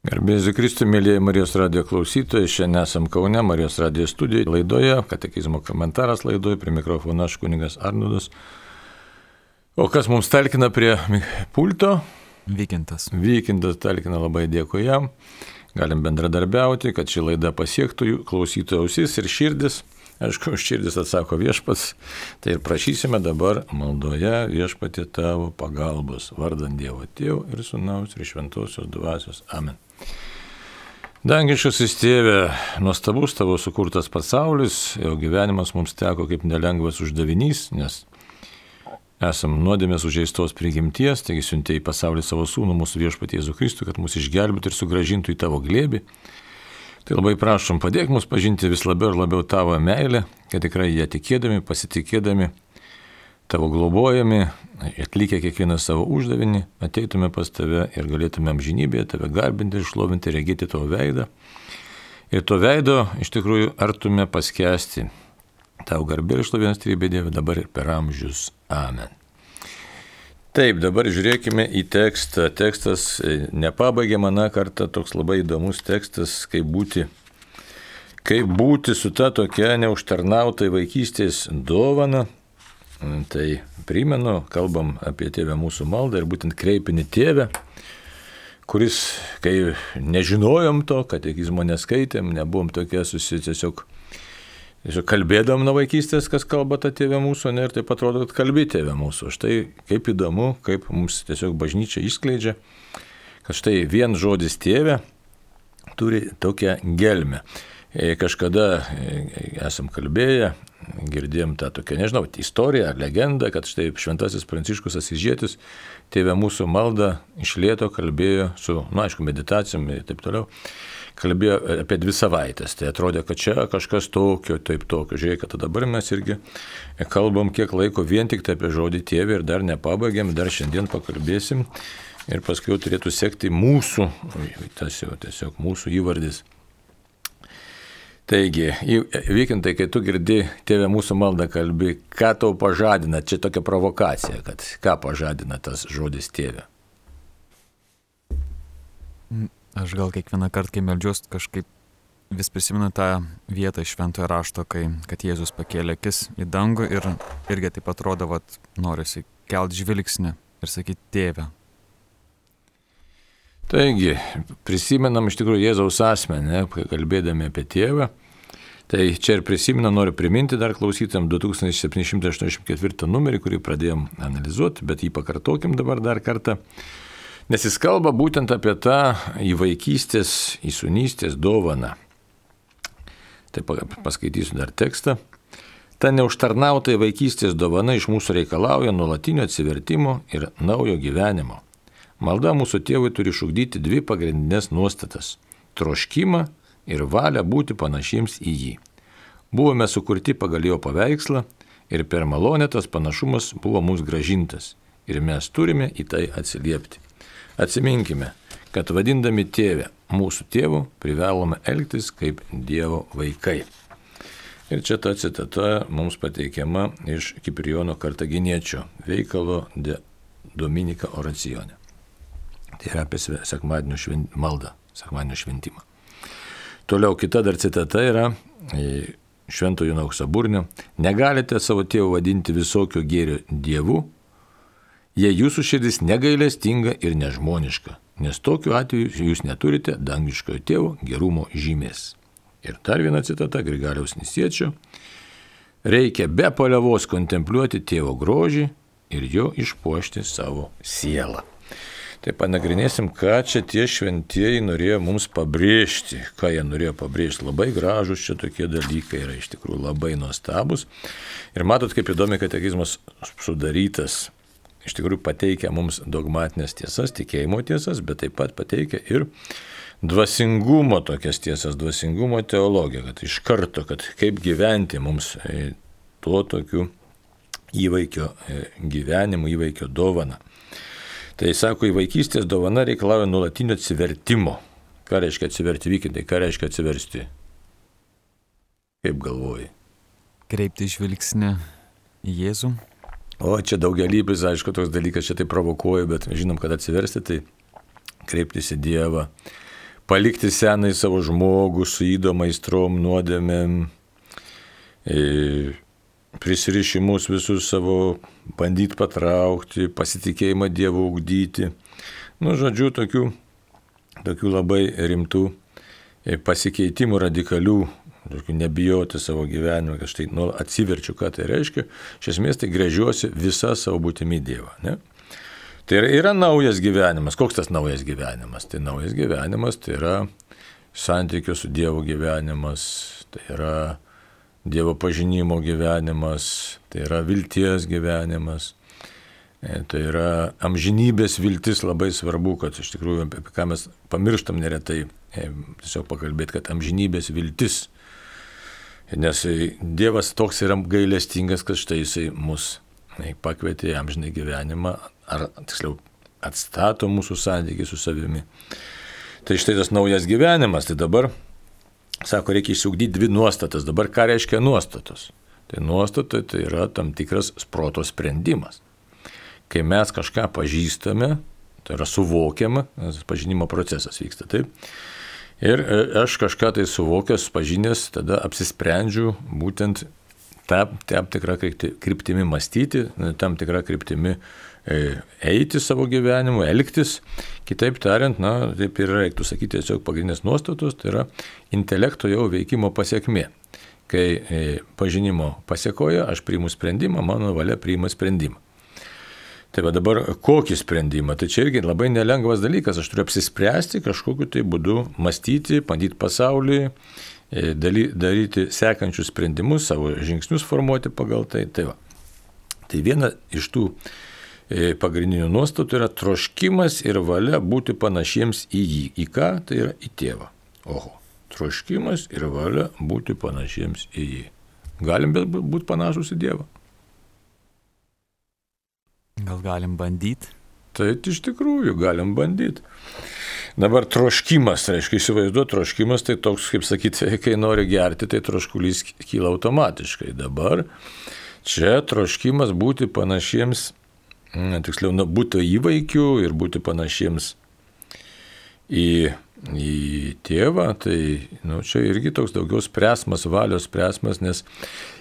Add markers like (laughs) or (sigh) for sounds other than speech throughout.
Gerbėsiu Kristų, mėlyje Marijos radio klausytojai, šiandien esam Kaune, Marijos radio studijoje, laidoje, katekizmo komentaras laidoje, prie mikrofono aš kuningas Arnudas. O kas mums talkina prie pulto? Vykintas. Vykintas talkina labai dėkui jam. Galim bendradarbiauti, kad ši laida pasiektų klausytojų ausis ir širdis. Aišku, širdis atsako viešpats, tai ir prašysime dabar maldoje viešpatį tavo pagalbos, vardant Dievo Tėvų ir Sūnaus ir Šventosios Dvasios. Amen. Dangiškas įstėvė, nuostabus tavo sukurtas pasaulis, jo gyvenimas mums teko kaip nelengvas uždavinys, nes esam nuodėmės užžeistos prigimties, taigi siuntė į pasaulį savo sūnų mūsų viešpatį Jėzų Kristų, kad mus išgelbėtų ir sugražintų į tavo glėbį. Tai labai prašom, padėk mums pažinti vis labiau ir labiau tavo meilę, kad tikrai ją tikėdami, pasitikėdami, tavo globojami, atlikę kiekvieną savo uždavinį, ateitume pas tave ir galėtume amžinybėje tave garbinti, išlovinti, regėti tavo veidą. Ir to veido iš tikrųjų artume paskesti. Tau garbė ir išlovinės trybė Dieve dabar ir per amžius. Amen. Taip, dabar žiūrėkime į tekstą. Tekstas e, nepabaigė mano kartą toks labai įdomus tekstas, kaip būti, kaip būti su ta tokia neužtarnautai vaikystės dovana. Tai primenu, kalbam apie tėvę mūsų maldą ir būtent kreipinį tėvę, kuris, kai nežinojom to, katekizmo neskaitėm, nebuvom tokie susi tiesiog Tiesiog kalbėdam nuo vaikystės, kas kalba ta tėvė mūsų, ne, ir taip atrodo, kad kalbė tėvė mūsų. Štai kaip įdomu, kaip mums tiesiog bažnyčia išskleidžia, kad štai vien žodis tėvė turi tokią gelmę. E, kažkada e, esam kalbėję, girdėjom tą tokią, nežinau, istoriją ar legendą, kad štai šventasis Pranciškus Asižėtis tėvė mūsų maldą iš lėto kalbėjo su, na, nu, aišku, meditacijom ir taip toliau kalbėjo apie dvi savaitės. Tai atrodė, kad čia kažkas tokio, taip tokio. Žiūrėk, kad dabar mes irgi kalbam kiek laiko vien tik tai apie žodį tėvė ir dar nepabaigėm, dar šiandien pakalbėsim. Ir paskui jau turėtų sekti mūsų, tas jau tiesiog mūsų įvardis. Taigi, vykintai, kai tu girdi tėvę mūsų maldą kalbį, ką tau pažadina, čia tokia provokacija, kad ką pažadina tas žodis tėvė. Aš gal kiekvieną kartą, kai melžiuos, kažkaip vis prisimenu tą vietą iš šventojo rašto, kai kad Jėzus pakėlė akis į dangų ir irgi taip atrodo, kad norisi kelt žvilgsnį ir sakyti tėvę. Taigi, prisimenam iš tikrųjų Jėzaus asmenį, kalbėdami apie tėvą. Tai čia ir prisimenu, noriu priminti dar klausytam 2784 numerį, kurį pradėjom analizuoti, bet jį pakartokim dabar dar kartą. Nes jis kalba būtent apie tą į vaikystės, į sunystės dovaną. Tai paskaitysiu dar tekstą. Ta neužtarnautai vaikystės dovana iš mūsų reikalauja nuolatinio atsivertimo ir naujo gyvenimo. Malda mūsų tėvui turi šugdyti dvi pagrindinės nuostatas - troškimą ir valią būti panašiems į jį. Buvome sukurti pagal jo paveikslą ir per malonę tas panašumas buvo mums gražintas ir mes turime į tai atsiliepti. Atsiminkime, kad vadindami tėvę mūsų tėvų privalome elgtis kaip Dievo vaikai. Ir čia ta citata mums pateikiama iš Kiprijono Kartaginiečio veikalo de Dominika oracijonė. Tai yra apie sekmadienio švent... maldą, sekmadienio šventimą. Toliau kita dar citata yra Šventojo Nauksaburnio. Negalite savo tėvų vadinti visokio gėrio dievu, jei jūsų širdis negailestinga ir nežmoniška, nes tokiu atveju jūs neturite dangiškojo tėvo gerumo žymės. Ir dar viena citata Grigaliaus Nisiečio. Reikia be paliavos kontempliuoti tėvo grožį ir jo išpuošti savo sielą. Tai panagrinėsim, ką čia tie šventieji norėjo mums pabrėžti, ką jie norėjo pabrėžti. Labai gražus čia tokie dalykai yra iš tikrųjų labai nuostabus. Ir matot, kaip įdomi katekizmas sudarytas iš tikrųjų pateikia mums dogmatinės tiesas, tikėjimo tiesas, bet taip pat pateikia ir dvasingumo tokias tiesas, dvasingumo teologiją, kad iš karto, kad kaip gyventi mums e, tuo tokiu įvaikio e, gyvenimu, įvaikio dovana. Tai sako, į vaikystės dovana reikalauja nuolatinio atsivertimo. Ką reiškia atsiverti vykintai, ką reiškia atsiversti? Kaip galvoji? Kreipti žvilgsnį į Jėzų. O čia daugelybės, aišku, toks dalykas čia tai provokuoja, bet žinom, kad atsiversti, tai kreiptis į Dievą, palikti senai savo žmogų su įdomais trom nuodėmėm, e, prisirišimus visus savo bandyti patraukti, pasitikėjimą Dievu ugdyti. Nu, žodžiu, tokių, tokių labai rimtų pasikeitimų radikalių, nebijoti savo gyvenimą, kad štai nu, atsiverčiu, ką tai reiškia. Iš esmės tai grėžiuosi visą savo būtimį Dievą. Ne? Tai yra, yra naujas gyvenimas. Koks tas naujas gyvenimas? Tai naujas gyvenimas tai yra santykio su Dievu gyvenimas, tai yra Dievo pažinimo gyvenimas, tai yra vilties gyvenimas. E, tai yra amžinybės viltis labai svarbu, kad iš tikrųjų apie ką mes pamirštam neretai, e, tiesiog pakalbėti, kad amžinybės viltis. Nes Dievas toks yra gailestingas, kad štai jisai mus pakvietė amžinai gyvenimą, ar tiksliau atstato mūsų santykiai su savimi. Tai štai tas naujas gyvenimas, tai dabar, sako, reikia išsiugdyti dvi nuostatas. Dabar ką reiškia nuostatos? Tai nuostata tai yra tam tikras proto sprendimas. Kai mes kažką pažįstame, tai yra suvokiama, pažinimo procesas vyksta taip. Ir e, aš kažką tai suvokęs, pažinęs, tada apsisprendžiu būtent tam, tam tikrą kryptimį mąstyti, tam tikrą kryptimį E, eiti savo gyvenimu, elgtis. Kitaip tariant, na, taip ir reiktų sakyti tiesiog pagrindinės nuostatos, tai yra intelekto jau veikimo pasiekmė. Kai e, pažinimo pasiekoja, aš priimu sprendimą, mano valia priima sprendimą. Tai va dabar kokį sprendimą? Tai čia irgi labai nelengvas dalykas, aš turiu apsispręsti kažkokiu tai būdu, mąstyti, bandyti pasaulį, e, daryti sekančius sprendimus, savo žingsnius formuoti pagal tai. Tai, va. tai viena iš tų E, pagrindinių nuostatų yra troškimas ir valia būti panašiems į jį. Į ką? Tai yra į tėvą. Oho. Troškimas ir valia būti panašiems į jį. Galim būti panašus į Dievą. Gal galim bandyti? Tai iš tikrųjų galim bandyti. Dabar troškimas, reiškia įsivaizduoti, troškimas tai toks, kaip sakyti, (laughs) kai nori gerti, tai troškulys kyla automatiškai. Dabar čia troškimas būti panašiems tiksliau, nu, būti įvaikiu ir būti panašiems į, į tėvą, tai nu, čia irgi toks daugiau spręsmas, valios spręsmas, nes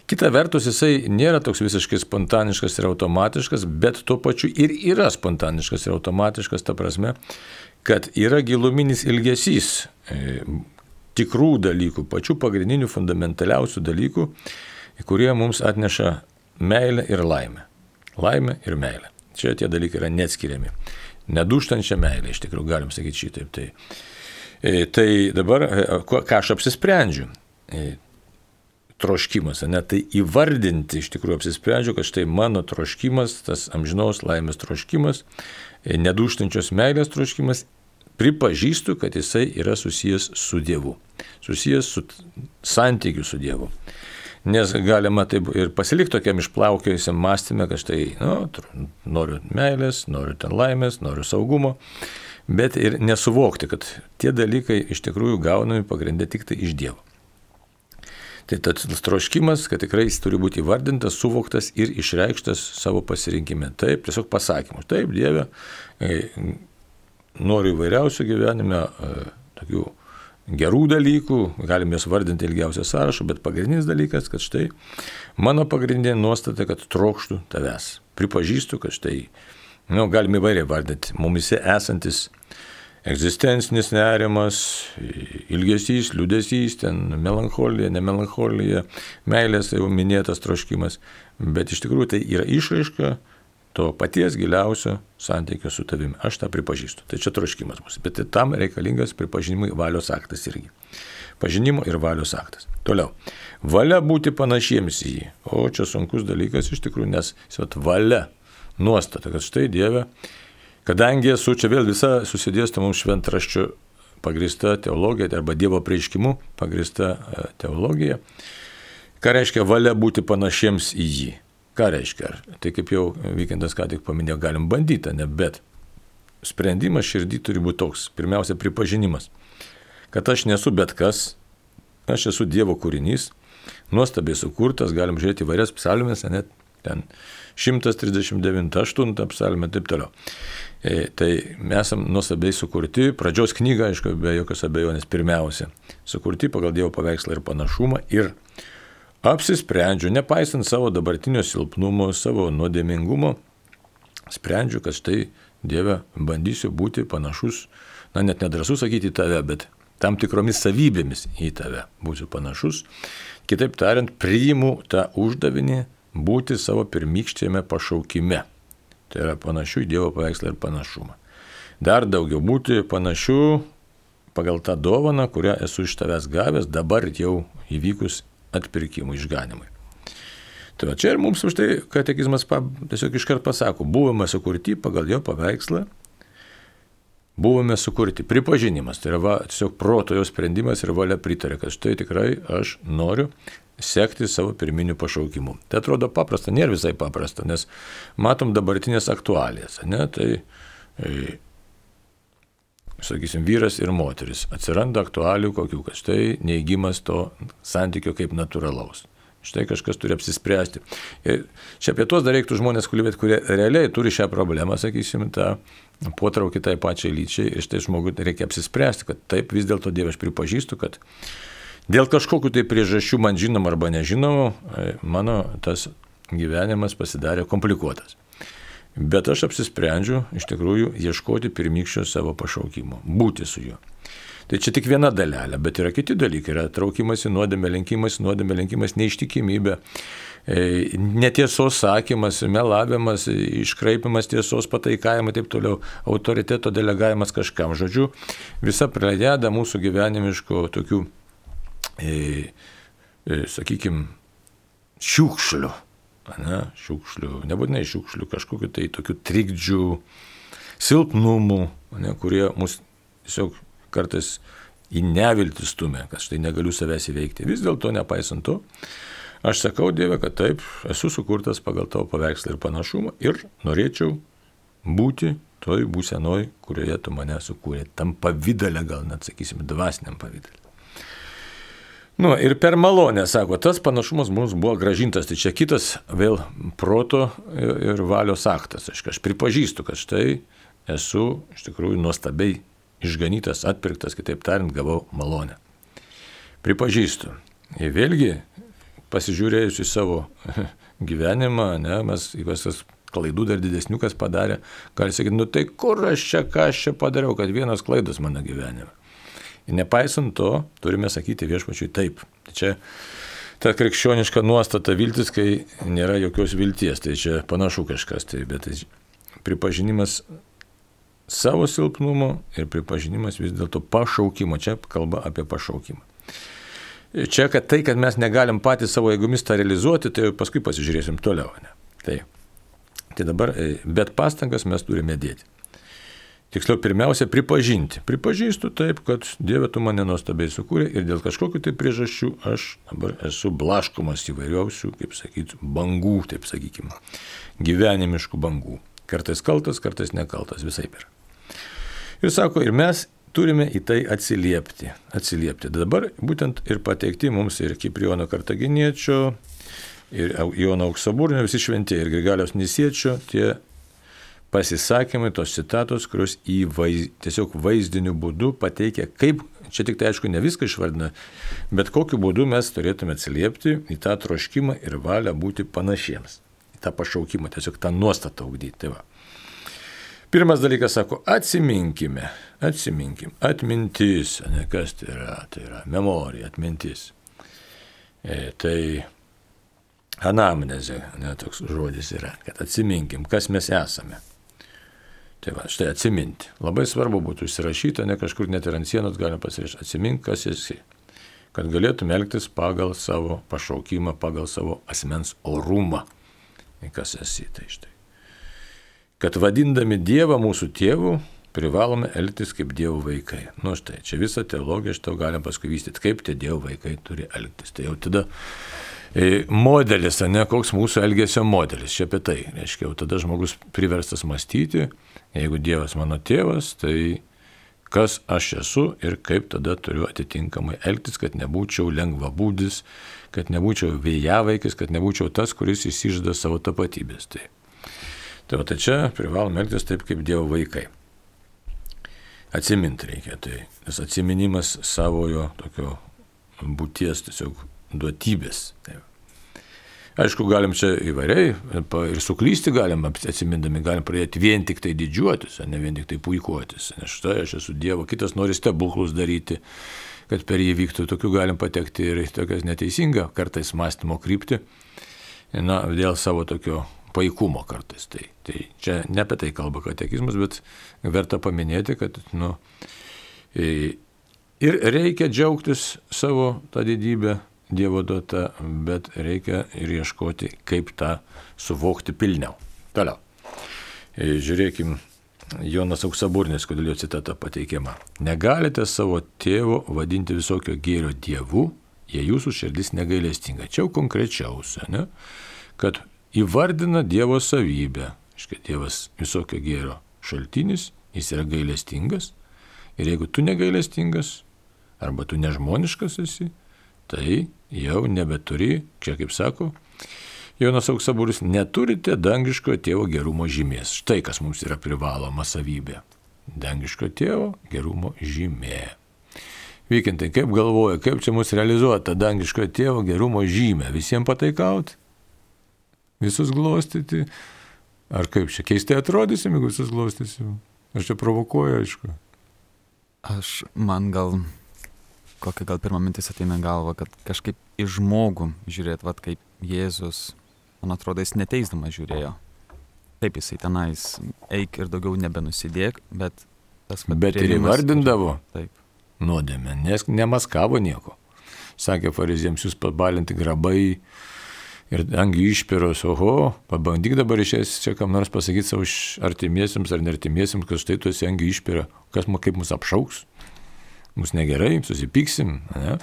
kita vertus jisai nėra toks visiškai spontaniškas ir automatiškas, bet tuo pačiu ir yra spontaniškas ir automatiškas, ta prasme, kad yra giluminis ilgesys e, tikrų dalykų, pačių pagrindinių, fundamentaliausių dalykų, kurie mums atneša meilę ir laimę. Laimę ir meilę. Čia tie dalykai yra neatskiriami. Neduštančia meilė, iš tikrųjų, galim sakyti šitaip. Tai, e, tai dabar, e, ką aš apsisprendžiu? E, troškimas, ne, tai įvardinti iš tikrųjų apsisprendžiu, kad štai mano troškimas, tas amžinos laimės troškimas, neduštančios meilės troškimas, pripažįstu, kad jisai yra susijęs su Dievu, susijęs su santykiu su Dievu. Nes galima taip ir pasilikti tokiam išplaukėjusiam mąstymė, kad štai, nu, noriu meilės, noriu ten laimės, noriu saugumo, bet ir nesuvokti, kad tie dalykai iš tikrųjų gaunami pagrindę tik tai iš Dievo. Tai tas troškimas, kad tikrai jis turi būti įvardintas, suvoktas ir išreikštas savo pasirinkime. Taip, tiesiog pasakymus. Taip, Dieve, e, noriu įvairiausių gyvenime, e, tokių gerų dalykų, galim juos vardinti ilgiausią sąrašą, bet pagrindinis dalykas, kad štai mano pagrindinė nuostata, kad trokštų tavęs. Pripažįstu, kad štai, nu, galim įvairiai vardinti, mumise esantis egzistencinis nerimas, ilgesys, liūdėsys, ten melancholija, nemelancholija, meilės, jau minėtas troškimas, bet iš tikrųjų tai yra išraiška to paties giliausio santykio su tavimi. Aš tą pripažįstu. Tai čia troškimas bus. Bet tam reikalingas pripažinimui valios aktas irgi. Pažinimo ir valios aktas. Toliau. Valia būti panašiems į jį. O čia sunkus dalykas iš tikrųjų, nes vat, valia, nuostata, kad štai Dieve, kadangi esu čia vėl visa susidėsta mums šventraščių pagrįsta teologija arba Dievo prieiškimu pagrįsta e, teologija. Ką reiškia valia būti panašiems į jį? Ką reiškia? Tai kaip jau Vykindas ką tik paminėjo, galim bandyti, ne, bet sprendimas širdį turi būti toks. Pirmiausia, pripažinimas, kad aš nesu bet kas, aš esu Dievo kūrinys, nuostabiai sukurtas, galim žiūrėti įvairias psalmės, net ten 139, 8 psalmė ir taip toliau. E, tai mes esame nuostabiai sukurti, pradžios knyga, aišku, be jokios abejonės, pirmiausia, sukurti pagal Dievo paveikslą ir panašumą ir apsisprendžiu, nepaisant savo dabartinio silpnumo, savo nuodėmingumo, sprendžiu, kad štai Dieve bandysiu būti panašus, na net nedrasu sakyti tave, bet tam tikromis savybėmis į tave būsiu panašus. Kitaip tariant, priimu tą uždavinį būti savo pirmykštėme pašaukime. Tai yra panašių į Dievo paveikslą ir panašumą. Dar daugiau būti panašių pagal tą dovaną, kurią esu iš tavęs gavęs dabar jau įvykus atpirkimui, išganimui. Tai va čia ir mums už tai katekizmas tiesiog iškart pasako, buvome sukurti pagal jo paveikslą, buvome sukurti. Pripažinimas, tai yra va, tiesiog proto jo sprendimas ir valia pritarė, kad štai tikrai aš noriu sekti savo pirminiu pašaukimu. Tai atrodo paprasta, nėra visai paprasta, nes matom dabartinės aktualijas. Ne? Tai, e, sakysim, vyras ir moteris. Atsiranda aktualių kokių, kad štai neįgymas to santykio kaip natūralaus. Štai kažkas turi apsispręsti. Ir čia apie tuos dar reiktų žmonės kalbėti, kurie realiai turi šią problemą, sakysim, tą potraukį tai pačiai lyčiai. Ir štai žmogui reikia apsispręsti, kad taip vis dėlto Dieve aš pripažįstu, kad Dėl kažkokių tai priežasčių man žinom arba nežinomų, e, mano tas gyvenimas pasidarė komplikuotas. Bet aš apsisprendžiu iš tikrųjų ieškoti pirmykščio savo pašaukimo, būti su juo. Tai čia tik viena dalelė, bet yra kiti dalykai. Yra traukimas į nuodėmę, lenkimas, nuodėmę, lenkimas, neištikimybė, e, netiesos sakymas, melavimas, iškraipimas tiesos, pataikavimas ir taip toliau, autoriteto delegavimas kažkam. Žodžiu, visa plejada mūsų gyvenimiško tokių e, e, sakykime, šiukšlių, ne, šiukšlių, nebūtinai šiukšlių, kažkokiu tai tokių trikdžių, silpnumų, ne, kurie mus tiesiog kartais į neviltį stumia, kad štai negaliu savęs įveikti. Vis dėlto, nepaisant to, aš sakau Dieve, kad taip, esu sukurtas pagal tavo paveikslą ir panašumą ir norėčiau būti toj būsenoj, kurioje tu mane sukūrė, tam pavydalė, gal net sakysim, dvasiniam pavydalė. Nu, ir per malonę, sako, tas panašumas mums buvo gražintas, tai čia kitas vėl proto ir valios aktas. Aš, aš pripažįstu, kad štai esu iš tikrųjų nuostabiai išganytas, atpirktas, kitaip tariant, gavau malonę. Pripažįstu. Ir vėlgi, pasižiūrėjus į savo (laughs) gyvenimą, ne, mes į visas klaidų dar didesniukas padarė, gali sakyti, nu tai kur aš čia, ką aš čia padariau, kad vienas klaidas mano gyvenime. Ir nepaisant to, turime sakyti viešpačiui taip. Tai čia ta krikščioniška nuostata viltis, kai nėra jokios vilties. Tai čia panašu kažkas, tai, bet tai pripažinimas savo silpnumo ir pripažinimas vis dėlto pašaukimo. Čia kalba apie pašaukimą. Čia, kad tai, kad mes negalim patys savo jėgomis tą realizuoti, tai paskui pasižiūrėsim toliau. Ne? Tai, tai dabar, e, bet pastangas mes turime dėti. Tiksliau, pirmiausia, pripažinti. Pripažįstu taip, kad Dieve tu mane nuostabiai sukūrė ir dėl kažkokių tai priežasčių aš dabar esu blaškomas įvairiausių, kaip sakyti, bangų, taip sakykime, gyvenimiškų bangų. Kartais kaltas, kartais nekaltas, visai per. Ir sako, ir mes turime į tai atsiliepti. Atsiliepti. Dabar būtent ir pateikti mums ir Kiprijono Kartaginiečio, ir Jono Auksaburnio, visi šventieji, ir Grigalios Nisiečio, tie pasisakymai, tos citatos, kurios į vaiz, tiesiog vaizdiniu būdu pateikia, kaip, čia tik tai aišku ne viską išvardina, bet kokiu būdu mes turėtume atsiliepti į tą troškimą ir valią būti panašiems, į tą pašaukimą, tiesiog tą nuostatą augdyti. Tai va. Pirmas dalykas sako, atsiminkime, atsiminkim, atmintis, ne kas tai yra, tai yra memorija, atmintis. E, tai anamnezė, ne toks žodis yra, kad atsiminkim, kas mes esame. Tai va, štai atsiminti. Labai svarbu būtų įsirašyta, ne kažkur net ir ant sienos galima pasirašyti, atsimink, kas esi. Kad galėtume elgtis pagal savo pašaukimą, pagal savo asmens orumą. Kas esi, tai štai. Kad vadindami Dievą mūsų tėvų, privalome elgtis kaip Dievo vaikai. Nu štai, čia visą teologiją aš tau galim paskui vystyti, kaip tie Dievo vaikai turi elgtis. Tai jau tada e, modelis, ne koks mūsų elgesio modelis, čia apie tai. Reiškia, jau tada žmogus priverstas mąstyti, Jeigu Dievas mano tėvas, tai kas aš esu ir kaip tada turiu atitinkamai elgtis, kad nebūčiau lengva būdis, kad nebūčiau vėjavaikis, kad nebūčiau tas, kuris įsižada savo tapatybės. Tai, tai, tai čia privalom elgtis taip kaip Dievo vaikai. Atsiminti reikia, tai tas atsiminimas savojo tokio būties tiesiog duotybės. Taip. Aišku, galim čia įvairiai ir suklysti galim, atsimindami, galim pradėti vien tik tai didžiuotis, ne vien tik tai puikuotis. Nes štai aš esu Dievo, kitas nori stebuklus daryti, kad per jį vyktų. Tokių galim patekti ir tokias neteisingą kartais mąstymo kryptį, na, dėl savo tokio paikumo kartais. Tai, tai čia ne apie tai kalba katekizmas, bet verta paminėti, kad, nu, ir reikia džiaugtis savo tą didybę Dievo duota, bet reikia ir ieškoti, kaip tą suvokti pilniau. Toliau. E, žiūrėkim, Jonas Auksaburnis, kodėl jo citata pateikiama. Negalite savo tėvo vadinti visokio gėrio dievu, jei jūsų širdis negailestinga. Čia jau konkrečiausia, ne? kad įvardina Dievo savybę. Iškai Dievas visokio gėrio šaltinis, jis yra gailestingas. Ir jeigu tu negailestingas, arba tu nežmoniškas esi, tai jau nebeturi, čia kaip sako, Jonas Auksaburis, neturite dangiško tėvo gerumo žymės. Štai kas mums yra privaloma savybė. Dangiško tėvo gerumo žymė. Vykintai, kaip galvoja, kaip čia mūsų realizuota dangiško tėvo gerumo žymė? Visiems pataikauti? Visus glostyti? Ar kaip čia keistai atrodysim, jeigu visus glostysim? Aš čia provokuoju, aišku. Aš man gal kokia gal pirma mintis ateina galva, kad kažkaip į žmogų žiūrėt, vad kaip Jėzus, man atrodo, jis neteisdamas žiūrėjo. Taip jisai tenais eik ir daugiau nebenusidėk, bet tas pat. Bet ir įvardindavo. Taip. Nuodėmė, nes nemaskavo nieko. Sakė fariziems, jūs pabalinti grabai ir angi išpiros, oho, pabandyk dabar išės čia kam nors pasakyti savo artimiesiems ar nertimiesiems, kad štai tu esi angi išpira, kas kaip mus apšauks mus negerai, susipyksim. Ne?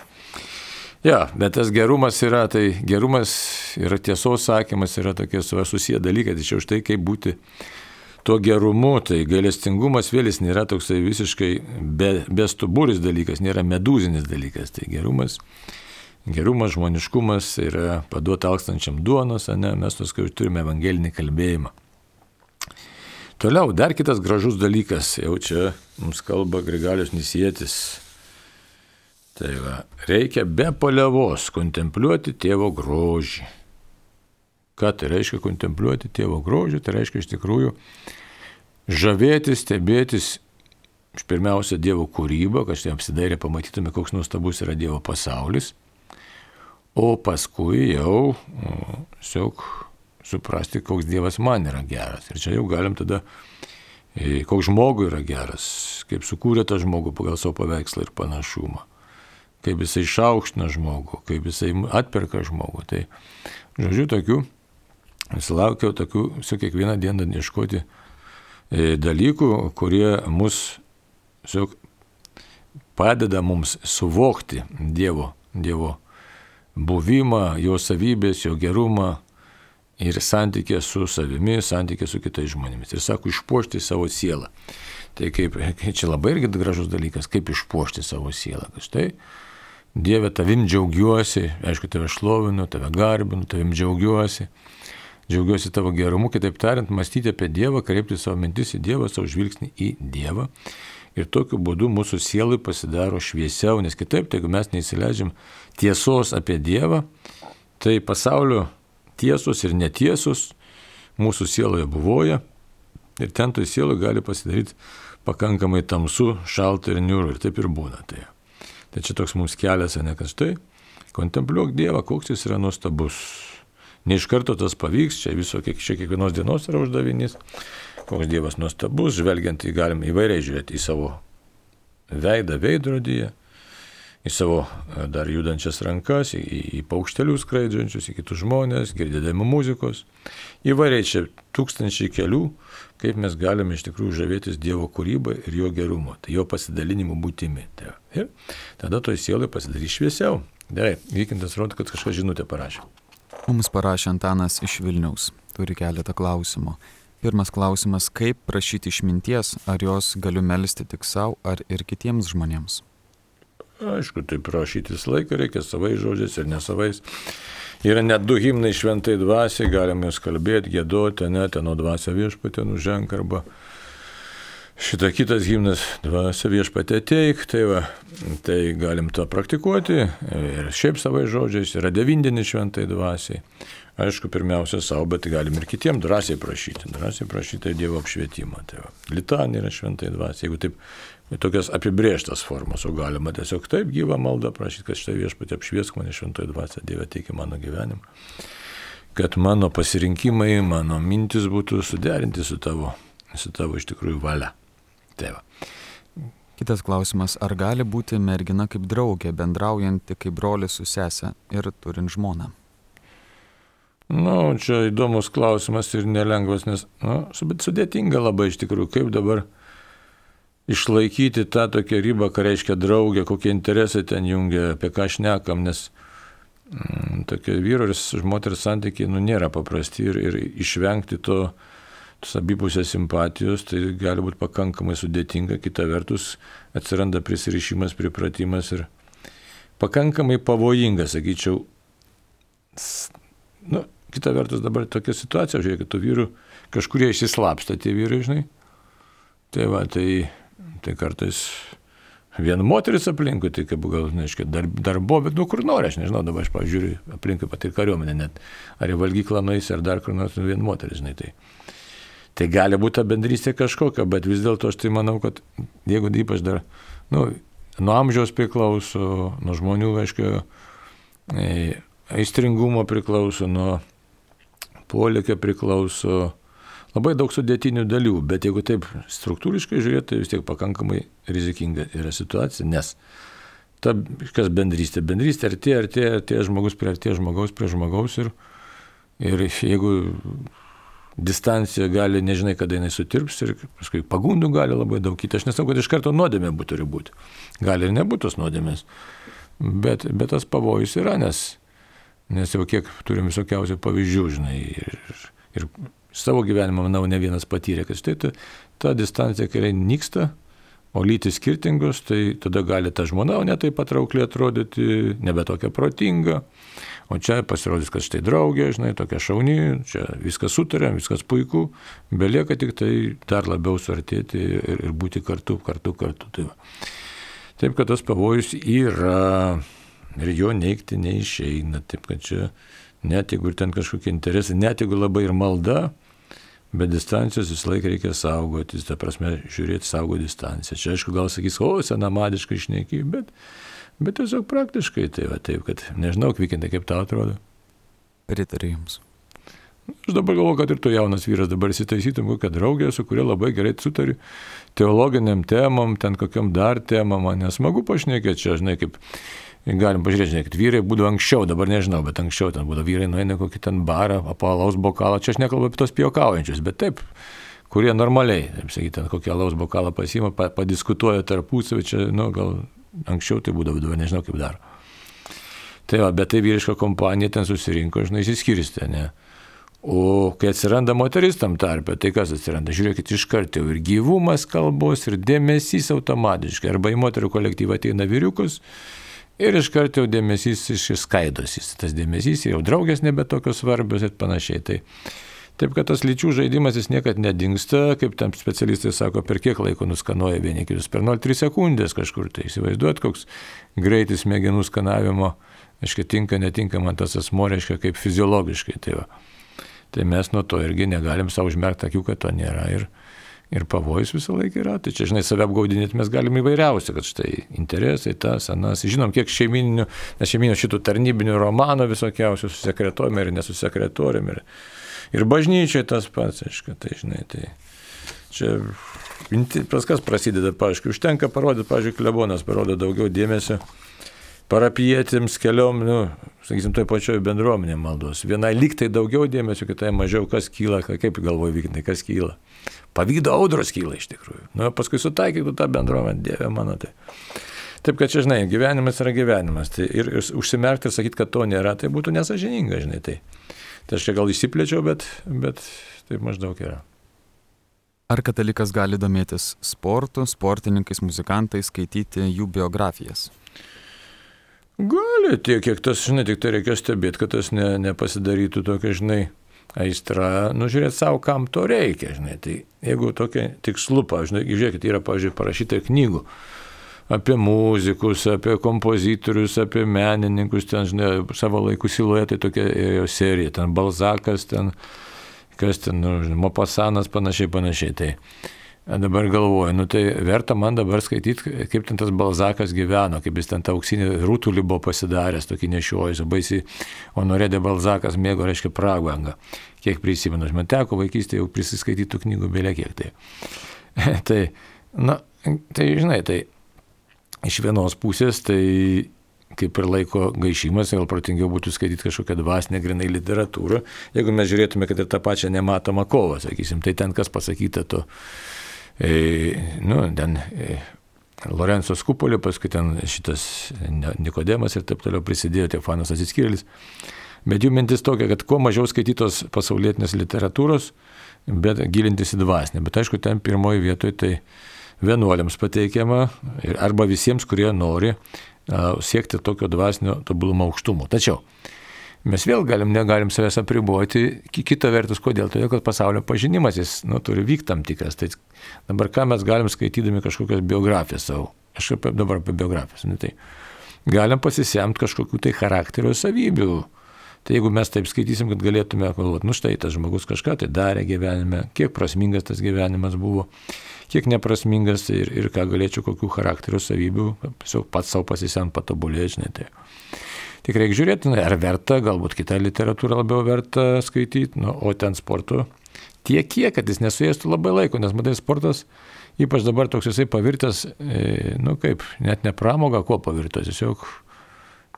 Ja, bet tas gerumas yra, tai gerumas yra tiesos sakymas, yra tokie susiję dalykai, tačiau štai kaip būti tuo gerumu, tai gailestingumas vėl jis nėra toksai visiškai be, bestuburis dalykas, nėra medūzinis dalykas, tai gerumas. Gerumas, žmoniškumas yra paduoti alkstančiam duonos, ne, mes tos, kai turime evangelinį kalbėjimą. Toliau, dar kitas gražus dalykas, jau čia mums kalba Grigalius Nisietis, Tai va, reikia be palievos kontempliuoti tėvo grožį. Ką tai reiškia kontempliuoti tėvo grožį? Tai reiškia iš tikrųjų žavėtis, stebėtis pirmiausia Dievo kūrybą, kad štai apsidairę pamatytume, koks nuostabus yra Dievo pasaulis, o paskui jau tiesiog suprasti, koks Dievas man yra geras. Ir čia jau galim tada, e, koks žmogui yra geras, kaip sukūrė tą žmogų pagal savo paveikslą ir panašumą kaip jisai išaukština žmogų, kaip jisai atperka žmogų. Tai, žodžiu, tokių, vis laukiau tokių, su kiekvieną dieną ieškoti e, dalykų, kurie mus siog, padeda mums suvokti Dievo, Dievo buvimą, jo savybės, jo gerumą ir santykė su savimi, santykė su kitais žmonėmis. Ir sako, išpuošti savo sielą. Tai kaip, (laughs) čia labai irgi gražus dalykas, kaip išpuošti savo sielą. Štai Dieve, tavim džiaugiuosi, aišku, tave šlovinu, tave garbinu, tavim džiaugiuosi. Džiaugiuosi tavo gerumu, kitaip tariant, mąstyti apie Dievą, kreipti savo mintis į Dievą, savo žvilgsnį į Dievą. Ir tokiu būdu mūsų sielai pasidaro šviesiau, nes kitaip, tai jeigu mes neįsileidžiam tiesos apie Dievą, tai pasaulio tiesos ir netiesos mūsų sieloje buvoja ir ten toj sieloje gali pasidaryti pakankamai tamsu, šalta ir niūru ir taip ir būna. Tai. Tai čia toks mums kelias, ne kas tai. Kontempliuok Dievą, koks jis yra nuostabus. Ne iš karto tas pavyks, čia viso kiek, čia kiekvienos dienos yra uždavinys. Koks Dievas nuostabus, žvelgiant į galim įvairiai žiūrėti į savo veidą veidrodyje, į savo e, dar judančias rankas, į, į paukštelius skraidžiančius, į kitus žmonės, girdėdami muzikos. Įvairiai čia tūkstančiai kelių, kaip mes galime iš tikrųjų žavėtis Dievo kūrybą ir jo gerumo, tai jo pasidalinimu būtimi. Tai, ir tada toj sielai pasidarys šviesiau. Gerai, vykintas rodo, kad kažką žinutę parašė. Mums parašė Antanas iš Vilniaus, turi keletą klausimų. Pirmas klausimas, kaip prašyti išminties, ar jos galiu melisti tik savo, ar ir kitiems žmonėms? Aišku, tai prašyti visą laiką reikia savais žodžiais ir nesavais. Yra net du himnai šventai dvasiai, galime juos kalbėti, gėduoti, net nuo dvasia viešpatė nuženk arba šitą kitas himnas dvasia viešpatė teik, tai, va, tai galim tą praktikuoti ir šiaip savai žodžiais, yra devindinis šventai dvasiai. Aišku, pirmiausia savo, bet galim ir kitiems drąsiai prašyti. Drąsiai prašyti Dievo apšvietimo. Tai va. Litanija yra šventai dvasia. Jeigu taip tokias apibrieštas formas, o galima tiesiog taip gyvą maldą prašyti, kad štai viešpatė apšviesk mane šventoji dvasia, Dieve teikia mano gyvenimą, kad mano pasirinkimai, mano mintis būtų suderinti su tavo, su tavo iš tikrųjų valia. Tai va. Kitas klausimas, ar gali būti mergina kaip draugė, bendraujanti kaip brolis su sesė ir turint žmoną? Na, nu, čia įdomus klausimas ir nelengvas, nes, na, nu, bet sudėtinga labai iš tikrųjų, kaip dabar išlaikyti tą tokią ribą, ką reiškia draugė, kokie interesai ten jungia, apie ką šnekam, nes mm, tokie vyro ir moters santykiai nu, nėra paprasti ir, ir išvengti to, abipusės simpatijos, tai gali būti pakankamai sudėtinga, kita vertus atsiranda prisirišimas, pripratimas ir pakankamai pavojinga, sakyčiau. Nu, kita vertus dabar tokia situacija, žiūrėkit, tų vyrų kažkurie išsislapsta tie vyrai, žinai. Tai va, tai Tai kartais vien moteris aplinkui, tai kaip gal, neaiškiai, dar, darbo, bet nu kur nori, aš nežinau, dabar aš pažiūriu aplinkui pat ir kariuomenę net, ar į valgyklą nueisi, ar dar kur nors, nu, vien moteris, žinai, tai. Tai gali būti ta bendrystė kažkokia, bet vis dėlto aš tai manau, kad jeigu ypač dar, nu, nuo amžiaus priklauso, nuo žmonių, aiškiai, aistringumo priklauso, nuo polėkio priklauso, labai daug sudėtinių dalių, bet jeigu taip struktūriškai žiūrėti, tai vis tiek pakankamai rizikinga yra situacija, nes ta, kas bendrystė, bendrystė artėja, artėja, artėja žmogus prie artėja žmogaus prie žmogaus ir, ir jeigu distancija gali, nežinai, kada jinai sutirps ir paskui pagundų gali labai daug kitą. Aš nesakau, kad iš karto nuodėmė turi būti. Gali ir nebūtų tos nuodėmės. Bet, bet tas pavojus yra, nes, nes jau kiek turim visokiausių pavyzdžių, žinai. Ir, ir savo gyvenimą, manau, ne vienas patyrė, kad štai ta, ta distancija, kai nyksta, o lytis skirtingos, tai tada gali ta žmona ne taip patraukliai atrodyti, nebe tokia protinga, o čia pasirodys, kad štai draugė, žinai, tokia šauni, čia viskas sutarėm, viskas puiku, belieka tik tai dar labiau suartėti ir, ir būti kartu, kartu, kartu. Tai va. Taip, kad tas pavojus yra ir jo neikti neišeina, taip kad čia net jeigu ir ten kažkokie interesai, net jeigu labai ir malda, Bet distancijos visą laiką reikia saugotis, ta prasme, žiūrėti saugo distanciją. Čia aišku, gal sakys, o, senamadiškai išneky, bet, bet tiesiog praktiškai tai va taip, kad nežinau, kvikintai, kaip tau atrodo. Pritariu Jums. Aš dabar galvoju, kad ir tu jaunas vyras dabar įsitaisytum kokią draugę, su kuria labai gerai sutari teologiniam temam, ten kokiam dar temam, man nesmagu pašnekėti čia, žinai, kaip Galim pažiūrėti, kad vyrai būdavo anksčiau, dabar nežinau, bet anksčiau ten būdavo vyrai, nueina kokį ten barą, apalaus bokalą, čia aš nekalbu apie tos piokaujančius, bet taip, kurie normaliai, taip sakyti, ten kokį alaus bokalą pasima, padiskutuoja tarpusavį, čia, nu, gal anksčiau tai būdavo, dabar nežinau kaip dar. Tai va, bet tai vyriška kompanija ten susirinko, žinai, įsiskirstė, ne. O kai atsiranda moteris tam tarpe, tai kas atsiranda? Žiūrėkit, iš karto ir gyvumas kalbos, ir dėmesys automatiškai. Arba į moterų kolektyvą ateina vyriukus, Ir iš karto jau dėmesys išskaidosi, tas dėmesys jau draugės nebe tokios svarbios ir panašiai. Tai, taip kad tas lyčių žaidimas jis niekada nedingsta, kaip tam specialistai sako, per kiek laiko nuskanuoja vieni kitus, per 0,3 sekundės kažkur. Tai įsivaizduot, koks greitis smegenų skanavimo, aiškiai tinka, netinka man tas asmo, reiškia kaip fiziologiškai. Tai, va. tai mes nuo to irgi negalim savo užmerkti akių, kad to nėra. Ir, Ir pavojus visą laiką yra. Tai čia, žinai, save apgaudinėti mes galime įvairiausi, kad štai interesai, tas, anas. Žinom, kiek šeimininių, nes šeiminio šitų tarnybinių romanų visokiausių su sekretoriumi ir nesusekretoriumi. Ir, ir bažnyčiai tas pats, aišku, tai žinai, tai čia pas kas prasideda, paaiškiai, užtenka parodyti, pažiūrėk, klebonas parodo daugiau dėmesio parapietėms keliom, nu, sakysim, toj pačioj bendruomenė maldos. Vienai liktai daugiau dėmesio, kitai mažiau, kas kyla, kaip galvoju vykintai, kas kyla. Pavydo audros kyla iš tikrųjų. Nu, paskui sutaikytų tą bendruomenę, Dieve mano. Tai. Taip, kad čia, žinai, gyvenimas yra gyvenimas. Tai ir, ir užsimerkti ir sakyti, kad to nėra, tai būtų nesažininga, žinai. Tai, tai aš čia gal išsiplėčiau, bet, bet taip maždaug yra. Ar katalikas gali domėtis sportu, sportininkais, muzikantais, skaityti jų biografijas? Gali, tiek kiek tas, žinai, tik tai reikia stebėti, kad tas ne, nepasidarytų tokia, žinai, aistra, nu žiūrėti savo, kam to reikia, žinai. Tai jeigu tokia tikslu, pavyzdžiui, žiūrėkit, yra, pavyzdžiui, parašyta knygų apie muzikus, apie kompozitorius, apie menininkus, ten, žinai, savo laikų siluetai tokia jo serija, ten Balzakas, ten, kas ten, nu, žinai, Mopasanas, panašiai, panašiai. Tai dabar galvoju, nu tai verta man dabar skaityti, kaip ten tas Balzakas gyveno, kaip jis ten tą auksinį rūtulį buvo pasidaręs, tokį nešiojus, baisiai Honorė de Balzakas mėgo, reiškia, pragangą. Kiek prisimenu, man teko vaikystėje jau prisiskaitytų knygų belia kiek tai. (laughs) tai, na, tai žinai, tai iš vienos pusės tai kaip ir laiko gaišimas, gal protingiau būtų skaityti kažkokią dvasinę grinai literatūrą, jeigu mes žiūrėtume, kad ir tą pačią nematomą kovą, sakysim, tai ten kas pasakyta to e, nu, ten e, Lorenzo Skupolio, paskui ten šitas Nikodemas ir taip toliau prisidėjo Teofanas Atsiskyrėlis. Bet jų mintis tokia, kad kuo mažiau skaitytos pasaulietinės literatūros, bet gilintis į dvasinę. Bet aišku, ten pirmoji vietoje tai vienuoliams pateikiama arba visiems, kurie nori siekti tokio dvasinio tobulumo aukštumo. Tačiau mes vėl galim, negalim savęs apriboti. Kita vertus, kodėl? Todėl, kad pasaulio pažinimas jis nu, turi vykti tam tikras. Tai dabar ką mes galim skaitydami kažkokias biografijas savo? Aš apie, dabar apie biografijas. Nu, tai galim pasisemti kažkokių tai charakterio savybių. Tai jeigu mes taip skaitysim, kad galėtume galvoti, nu štai tas žmogus kažką tai darė gyvenime, kiek prasmingas tas gyvenimas buvo, kiek neprasmingas ir, ir ką galėčiau, kokių charakterio savybių, tiesiog pats savo pasisemti patobulėti, žinai. Tai tik reikia žiūrėti, ar verta, galbūt kitą literatūrą labiau verta skaityti, nu, o ten sporto tiek kiek, kad jis nesuėstų labai laiko, nes matai, sportas, ypač dabar toks jisai pavirtas, e, nu kaip, net ne pramoga, kuo pavirtas, tiesiog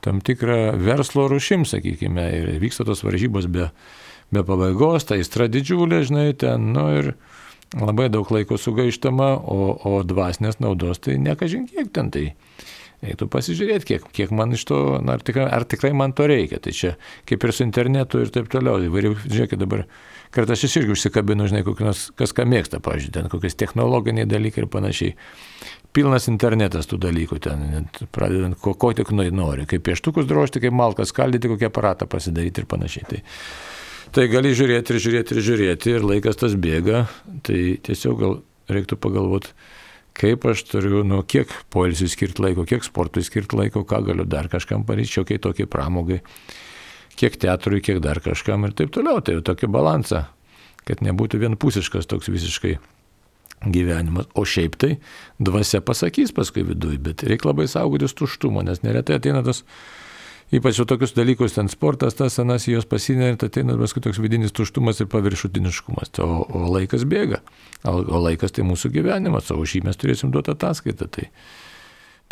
tam tikrą verslo rušim, sakykime, ir vyksta tos varžybos be, be pabaigos, tai istra didžiulė, žinai, ten, nu ir labai daug laiko sugaištama, o, o dvasinės naudos tai nekažin kiek ten tai. Eiktų pasižiūrėti, kiek, kiek man iš to, na, ar, tikrai, ar tikrai man to reikia. Tai čia kaip ir su internetu ir taip toliau. Įvairių, žiūrėkit dabar, kartą aš irgi užsikabinu, žinai, kokios, kas ką mėgsta, pažiūrėjau, ten kokias technologiniai dalykai ir panašiai. Pilnas internetas tų dalykų ten, pradedant ko, ko tik nori, kaip pieštukus drožti, kaip malkas skaldyti, kokį aparatą pasidaryti ir panašiai. Tai, tai gali žiūrėti ir žiūrėti ir žiūrėti ir laikas tas bėga, tai tiesiog gal reiktų pagalvoti kaip aš turiu, nu, kiek poilsiui skirti laiko, kiek sportui skirti laiko, ką galiu dar kažkam padaryti, šiokiai tokiai pramogai, kiek teatrui, kiek dar kažkam ir taip toliau. Tai jau tokį balansą, kad nebūtų vienpusiškas toks visiškai gyvenimas. O šiaip tai dvasia pasakys paskui viduje, bet reikia labai saugotis tuštumo, nes neretai ateina tas ypač jau tokius dalykus, ten sportas, tas senas, jos pasinė ir tai ateina paskui toks vidinis tuštumas ir paviršutiniškumas. O, o laikas bėga. O, o laikas tai mūsų gyvenimas, o už jį mes turėsim duoti ataskaitą. Tai,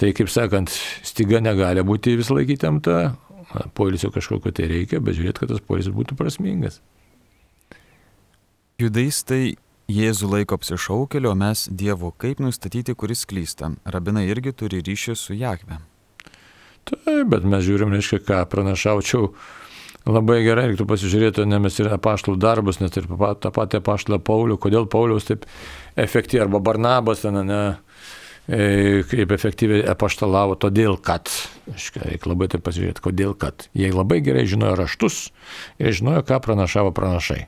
tai kaip sakant, styga negali būti visą laikį temta, poilsio kažkokio tai reikia, bet žiūrėt, kad tas poilsis būtų prasmingas. Judaistai Jėzų laiko apsišaukelio, mes Dievo kaip nustatyti, kuris klysta. Rabinai irgi turi ryšį su Jahve. Taip, bet mes žiūrim, reiškia, ką pranašaučiau. Labai gerai, reiktų pasižiūrėti, ne mes ir apaštalų darbus, net ir tą patį apaštalą Paulių, kodėl Pauliaus taip efektyviai, arba Barnabas, ne, ne, kaip efektyviai apaštalavo, todėl kad, aiškiai, reikia labai taip pasižiūrėti, kodėl kad. Jie labai gerai žinojo raštus ir žinojo, ką pranašavo pranašai.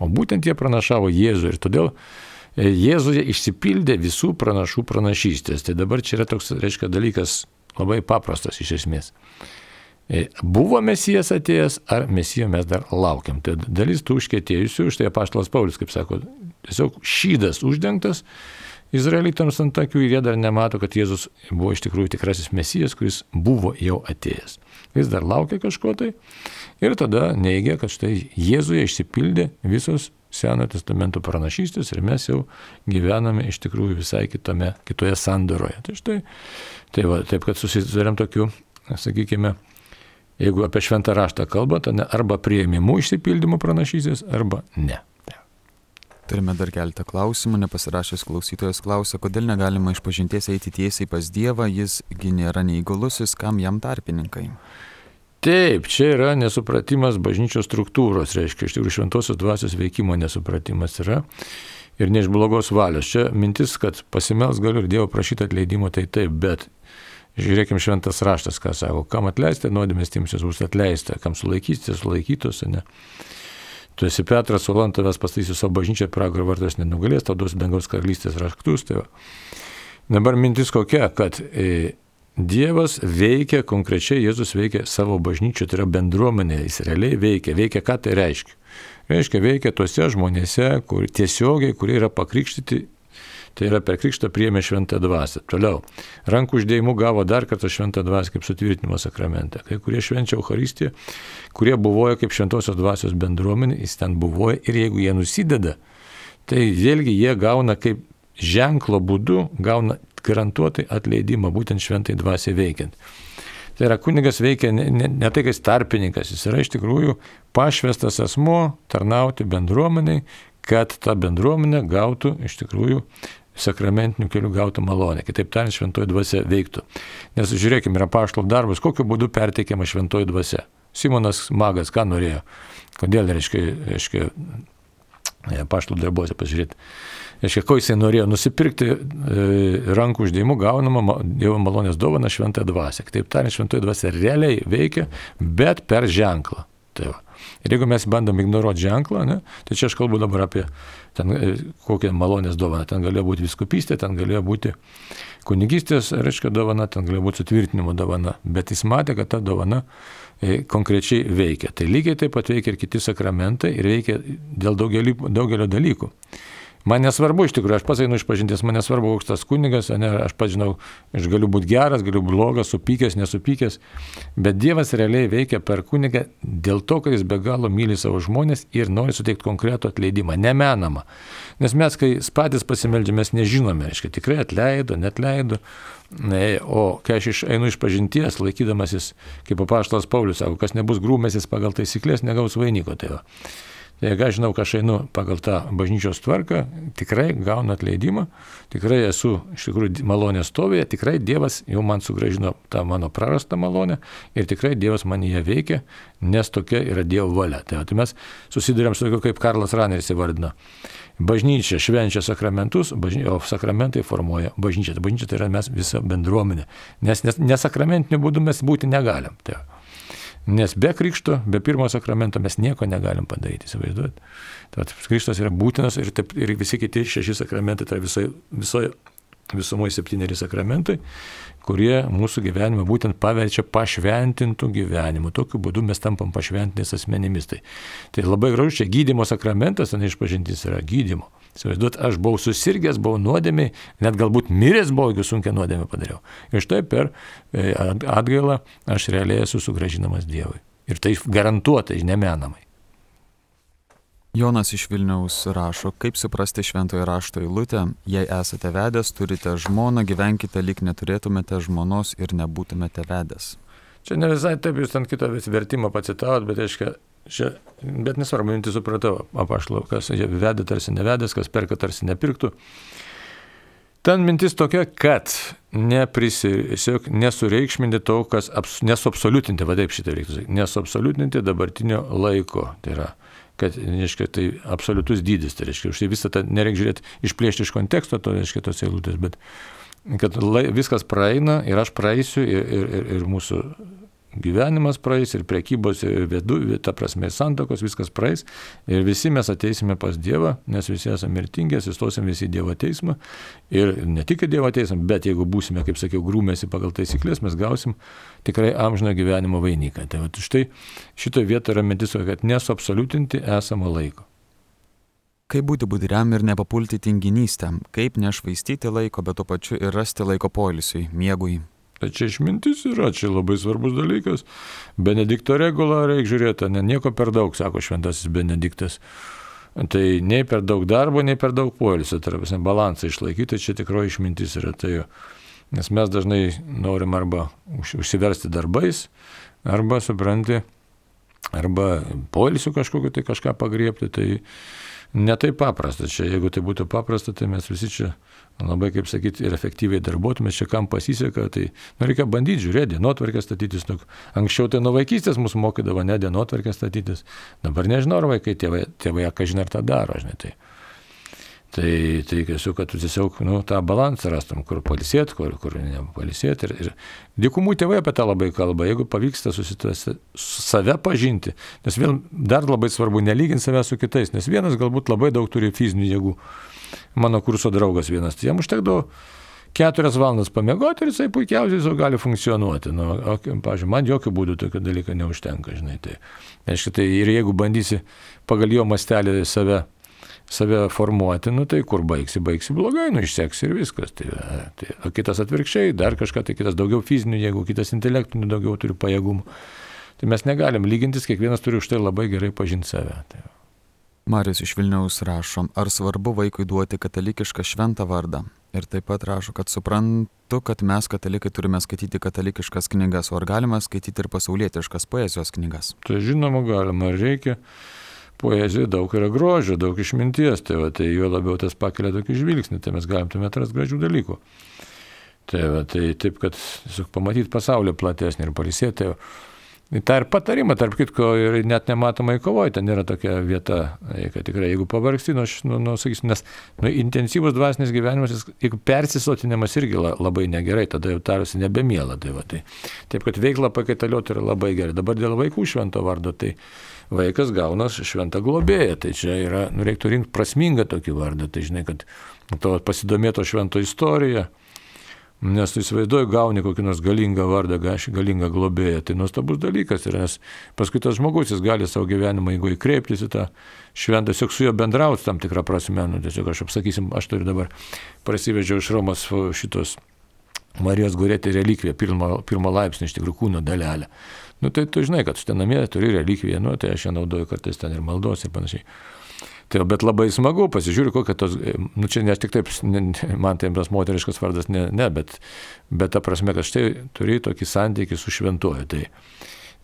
O būtent jie pranašavo Jėzų ir todėl e, Jėzuje išsipildė visų pranašų pranašystės. Tai dabar čia yra toks, reiškia, dalykas Labai paprastas iš esmės. E, buvo mesijas atėjęs, ar mesijo mes dar laukiam. Tai dalis tų užkėtėjusių, štai apaštalas Paulius, kaip sako, tiesiog šydas uždengtas izraelitams ant akių ir jie dar nemato, kad Jėzus buvo iš tikrųjų tikrasis mesijas, kuris buvo jau atėjęs. Jis dar laukia kažko tai ir tada neigia, kad štai Jėzuje išsipildė visos Senojo testamento pranašystės ir mes jau gyvename iš tikrųjų visai kitame, kitoje sandoroje. Tai štai, tai va, taip kad susidurėm tokiu, sakykime, jeigu apie šventą raštą kalbate, arba prieimimų išsipildymų pranašystės, arba ne. Turime dar keletą klausimų. Nepasirašęs klausytojas klausia, kodėl negalima iš pažinties eiti tiesiai pas Dievą, jisgi nėra neįgalusis, kam jam tarpininkai. Taip, čia yra nesupratimas bažnyčios struktūros, reiškia, iš tikrųjų šventosios dvasios veikimo nesupratimas yra. ir ne iš blogos valios. Čia mintis, kad pasimels galiu ir Dievo prašyti atleidimo, tai taip, bet žiūrėkim šventas raštas, ką sako, kam atleisti, nuodėmės tiems jūs bus atleista, kam sulaikysite, sulaikytos, ne. Tu esi Petras, Olant tavęs pastatysiu savo bažnyčią, pragaro vartas nenugalės, tau duosiu dangaus karalystės raktus. Tai va. Dabar mintis kokia, kad e, Dievas veikia konkrečiai, Jėzus veikia savo bažnyčią, tai yra bendruomenė, jis realiai veikia. Veikia ką tai reiškia? Reiškia, veikia tuose žmonėse, kur tiesiogiai, kurie yra pakrikštyti Tai yra per krikštą priėmė šventą dvasę. Toliau. Rankų uždėjimu gavo dar kartą šventą dvasę kaip sutvirtinimo sakramentą. Kai kurie švenčia Euharistiją, kurie buvojo kaip šventosios dvasios bendruomenė, jis ten buvoja ir jeigu jie nusideda, tai vėlgi jie gauna kaip ženklo būdu, gauna garantuotai atleidimą būtent šventai dvasiai veikiant. Tai yra kunigas veikia ne, ne, ne tai, kaip tarpininkas, jis yra iš tikrųjų pašvestas asmo tarnauti bendruomeniai, kad ta bendruomenė gautų iš tikrųjų sakramentinių kelių gautų malonę. Kitaip tariant, šventoji dvasia veiktų. Nes žiūrėkime, yra paštalo darbas, kokiu būdu perteikiama šventoji dvasia. Simonas Magas, ką norėjo? Kodėl, reiškia, reiškia paštalo darbuose pažiūrėti. Reiškia, ko jisai norėjo nusipirkti e, rankų uždėjimų gaunamą Dievo malonės dovaną šventąją dvasę. Kitaip tariant, šventoji dvasia realiai veikia, bet per ženklą. Tai va. Ir jeigu mes bandom ignoruoti ženklą, ne, tai čia aš kalbu dabar apie ten, e, kokią malonės dovaną. Ten galėjo būti viskupystė, ten galėjo būti kunigystės, reiškia, dovana, ten galėjo būti sutvirtinimo dovana. Bet jis matė, kad ta dovana konkrečiai veikia. Tai lygiai taip pat veikia ir kiti sakramentai ir veikia dėl daugelio, daugelio dalykų. Man nesvarbu iš tikrųjų, aš pats einu iš pažinties, man nesvarbu, koks tas kunigas, ne, aš pats žinau, aš galiu būti geras, galiu būti blogas, supykęs, nesupykęs, bet Dievas realiai veikia per kunigą dėl to, kad jis be galo myli savo žmonės ir nori suteikti konkretų atleidimą, nemenamą. Nes mes, kai patys pasimeldžiame, mes nežinome, aiškiai, tikrai atleido, net leido. O kai aš iš, einu iš pažinties, laikydamasis, kaip papaštalas Paulius sako, kas nebus grūmėsis pagal taisyklės, negaus vainiko. Tai va. Jeigu aš žinau, kad aš einu pagal tą bažnyčios tvarką, tikrai gaunu atleidimą, tikrai esu iš tikrųjų malonės stovėje, tikrai Dievas jau man sugražino tą mano prarastą malonę ir tikrai Dievas man ją veikia, nes tokia yra Dievo valia. Tai, tai mes susidurėm su tokiu, kaip Karlas Raneris įvardino. Bažnyčia švenčia sakramentus, bažny, o sakramentai formuoja bažnyčią. Bažnyčia tai yra mes visa bendruomenė. Nes nesakramentiniu būdu mes būti negalim. Tai, Nes be krikšto, be pirmo sakramento mes nieko negalim padaryti, įsivaizduot. Tad krikštas yra būtinas ir, taip, ir visi kiti šeši sakramentai, tai visoje viso, visumoje septyneri sakramentai, kurie mūsų gyvenimą būtent paverčia pašventintų gyvenimu. Tokiu būdu mes tampam pašventinės asmenimis. Tai, tai labai gražu, čia gydimo sakramentas, ten išpažintis yra gydimo. Įsivaizduot, aš buvau susirgęs, buvau nuodėmiai, net galbūt miręs buvau, jeigu sunkia nuodėmė padariau. Ir štai per e, atgailą aš realiai esu sugražinamas Dievui. Ir tai garantuotai, nemenamai. Jonas iš Vilniaus rašo, kaip suprasti šventojo rašto eilutę, jei esate vedęs, turite žmoną, gyvenkite lyg neturėtumėte žmonos ir nebūtumėte vedęs. Čia ne visai taip, jūs ant kito vertimą pacitavot, bet aiškiai, Čia, bet nesvarbu, mintį supratau, apaštalo, kas vedė tarsi nevedęs, kas perka tarsi nepirktų. Ten mintis tokia, kad neprisiesiog nesureikšminti to, kas abs, nesuabsoliutinti, va taip šitą reiktų sakyti, nesuabsoliutinti dabartinio laiko. Tai yra, kad, reiškia, tai absoliutus dydis, tai reiškia, už tai visą tą nereikia žiūrėti, išplėšti iš konteksto, to reiškia tos eilutės, bet kad lai, viskas praeina ir aš praeisiu ir, ir, ir, ir mūsų gyvenimas praeis ir prekybos, ir vedu, ta prasme, santokos, viskas praeis ir visi mes ateisime pas Dievą, nes visi esame mirtingi, įstosim visi į Dievo teismą ir ne tik į Dievo teismą, bet jeigu būsime, kaip sakiau, grūmėsi pagal taisyklės, mes gausim tikrai amžino gyvenimo vainiką. Tai va, štai šitoje vietoje yra mintis, kad nesuabsoliutinti esamą laiko. Kaip būti budriam ir nepapulti tinginystę, kaip nešvaistyti laiko, bet tuo pačiu ir rasti laiko poilsiui, miegui, Tai čia išmintis yra, čia labai svarbus dalykas. Benedikto regula reikia žiūrėti, ne nieko per daug, sako šventasis Benediktas. Tai nei per daug darbo, nei per daug poilsio, tai yra balansą išlaikyti, tai čia tikroji išmintis yra tai. Nes mes dažnai norim arba užsiversti darbais, arba, supranti, arba poilsiu kažkokiu tai kažką pagriepti, tai netai paprasta. Čia jeigu tai būtų paprasta, tai mes visi čia labai, kaip sakyti, ir efektyviai darbuotumės, čia kam pasiseka, tai nu, reikia bandyti žiūrėti, dienotvarkę statytis. Nu, anksčiau tai nuo vaikystės mus mokydavo ne dienotvarkę statytis, dabar nežinau, ar vaikai tėvai, tėvai ką žinai, ar tą daro, žinai. Tai. Tai, tai tiesiog, kad tu tiesiog nu, tą balansą rastum, kur palisėti, kur, kur nepalisėti. Ir, ir dykumų tėvai apie tą labai kalba, jeigu pavyksta susitasi save pažinti, nes vėl dar labai svarbu nelyginti save su kitais, nes vienas galbūt labai daug turi fizinių jėgų. Mano kurso draugas vienas, tai jam užtekdavo keturias valandas pamiegoti ir jisai puikiausiai jau gali funkcionuoti. Nu, o, pažiūrėjau, man jokių būdų tokio dalyko neužtenka, žinai. Tai, aišku, tai ir jeigu bandysi pagal jo mastelį save save formuoti, nu tai kur baigsi, baigsi blogai, nu išseks ir viskas. Tai, tai, o kitas atvirkščiai, dar kažką, tai kitas daugiau fizinių jėgų, kitas intelektinių daugiau turi pajėgumų. Tai mes negalim lygintis, kiekvienas turi už tai labai gerai pažinti save. Tai. Marius iš Vilniaus rašo, ar svarbu vaikui duoti katalikišką šventą vardą? Ir taip pat rašo, kad suprantu, kad mes katalikai turime skaityti katalikiškas knygas, o ar galima skaityti ir pasaulietiškas poezijos knygas? Tai žinoma, galima, reikia poezijoje daug yra grožio, daug išminties, tai, va, tai juo labiau tas pakelia tokį žvilgsnį, tai mes galim tuomet atrasti gražių dalykų. Tai, va, tai taip, kad pamatyti pasaulio platesnį ir palisėti. Tai, Ta ir patarimą, tarp kitko, ir net nematomai kovoje, ten yra tokia vieta, kad tikrai jeigu pavargsti, nu, nu, nu sakysim, nes nu, intensyvus dvasinis gyvenimas, jeigu persisotinimas irgi labai negerai, tada jau tarosi nebemiela. Tai va, tai, taip, kad veiklą pakaitalioti yra labai gerai. Dabar dėl vaikų švento vardo, tai vaikas gauna šventą globėją. Tai čia yra, nu, reiktų rinkti prasmingą tokį vardą. Tai žinai, kad to pasidomėto švento istorija. Nes tu įsivaizduoji, gauni kokį nors galingą vardą, galingą globėją. Tai nuostabus dalykas. Ir nes paskui tas žmogus jis gali savo gyvenimą, jeigu įkreiptis į tą šventą, tiesiog su juo bendrauti tam tikrą prasme. Nu, tiesiog aš apsakysim, aš turiu dabar prasivežiau iš Romos šitos Marijos Gurėtė relikviją, pirmo, pirmo laipsnio iš tikrųjų kūno dalelę. Nu, tai tu žinai, kad tu ten namie turi relikviją, nu, tai aš ją naudoju kartais ten ir maldos ir panašiai. Tai, bet labai smagu, pasižiūriu, kokia tos, nu čia ne tik taip, ne, man tai tas moteriškas vardas, ne, ne bet, bet ta prasme, kad štai turi tokį santykį su šventuoju. Tai,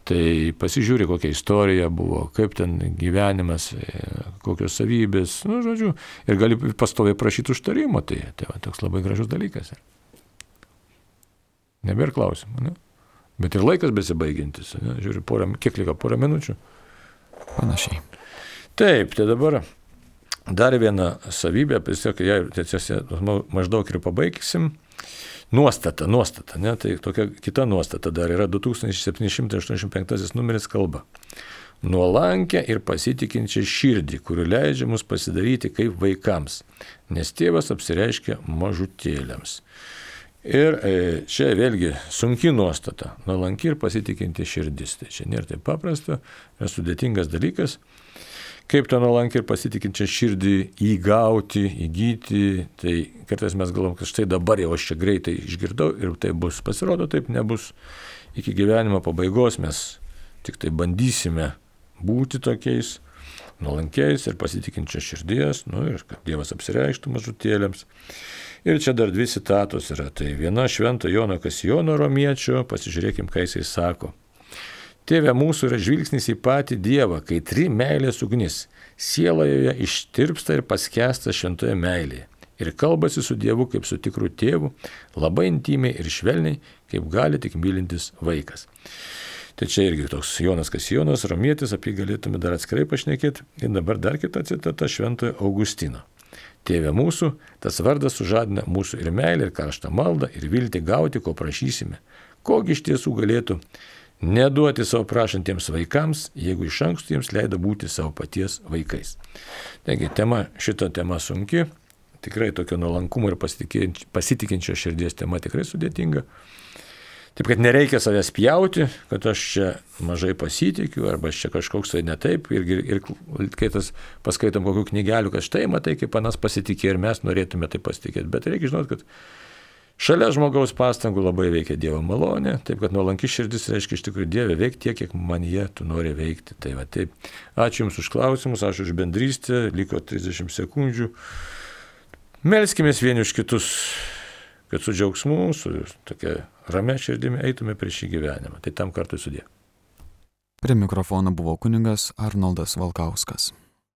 tai pasižiūri, kokia istorija buvo, kaip ten gyvenimas, kokios savybės, nu, žodžiu, ir gali pastoviai prašyti užtarimo, tai, tai va, toks labai gražus dalykas. Nebėra klausimų, ne? Bet ir laikas besibaigiantis. Ne? Žiūriu, porą, kiek liko, porą minučių. Panašiai. Taip, tai dabar dar viena savybė, tiesiog ją maždaug ir pabaigsim. Nuostata, nuostata, ne? tai tokia kita nuostata dar yra 2785 numeris kalba. Nuolankę ir pasitikinčią širdį, kuri leidžia mus pasidaryti kaip vaikams, nes tėvas apsireiškia mažutėliams. Ir e, čia vėlgi sunki nuostata, nuolanki ir pasitikinti širdis. Tai čia nėra taip paprasta, yra sudėtingas dalykas. Kaip tą nuolankį ir pasitikinčią širdį įgauti, įgyti, tai kartais mes galvom, kad štai dabar jau aš čia greitai išgirdau ir tai bus. Pasirodo, taip nebus. Iki gyvenimo pabaigos mes tik tai bandysime būti tokiais nuolankiais ir pasitikinčios širdies, nu, ir kad Dievas apsireikštų mažutėlėms. Ir čia dar dvi citatos yra. Tai viena švento Jono Kasijono romiečio, pasižiūrėkim, ką jisai sako. Tėve mūsų yra žvilgsnis į patį Dievą, kai tri meilės ugnis. Sieloje ištirpsta ir paskesta šventoje meilėje. Ir kalbasi su Dievu kaip su tikru tėvu, labai intimiai ir švelniai, kaip gali tik mylintis vaikas. Tai čia irgi toks Jonas Kasijonas, romietis, apie galėtume dar atskirai pašnekėti. Ir dabar dar kita citata šventojo Augustino. Tėve mūsų, tas vardas sužadina mūsų ir meilę, ir karštą maldą, ir viltį gauti, ko prašysime. Kogi iš tiesų galėtų neduoti savo prašantiems vaikams, jeigu iš anksto jiems leido būti savo paties vaikais. Taigi, tema, šita tema sunki, tikrai tokio nuolankumo ir pasitikinčio širdies tema tikrai sudėtinga. Taip kad nereikia savęs pjauti, kad aš čia mažai pasitikiu, arba aš čia kažkoks tai netaip. Ir, ir, ir kai tas paskaitom kokių knygelių, kad štai matai, kaip panas pasitikė ir mes norėtume tai pasitikėti. Bet reikia žinoti, kad šalia žmogaus pastangų labai veikia Dievo malonė. Taip kad nuolanki širdis reiškia iš tikrųjų Dieve veikti tiek, kiek man jie tu nori veikti. Tai va taip. Ačiū Jums už klausimus, ačiū už bendrystę, liko 30 sekundžių. Melskime vieni už kitus kad su džiaugsmu, su tokia ramia širdimi eitume prieš šį gyvenimą. Tai tam kartu sudė. Prie mikrofono buvo kuningas Arnoldas Valkauskas.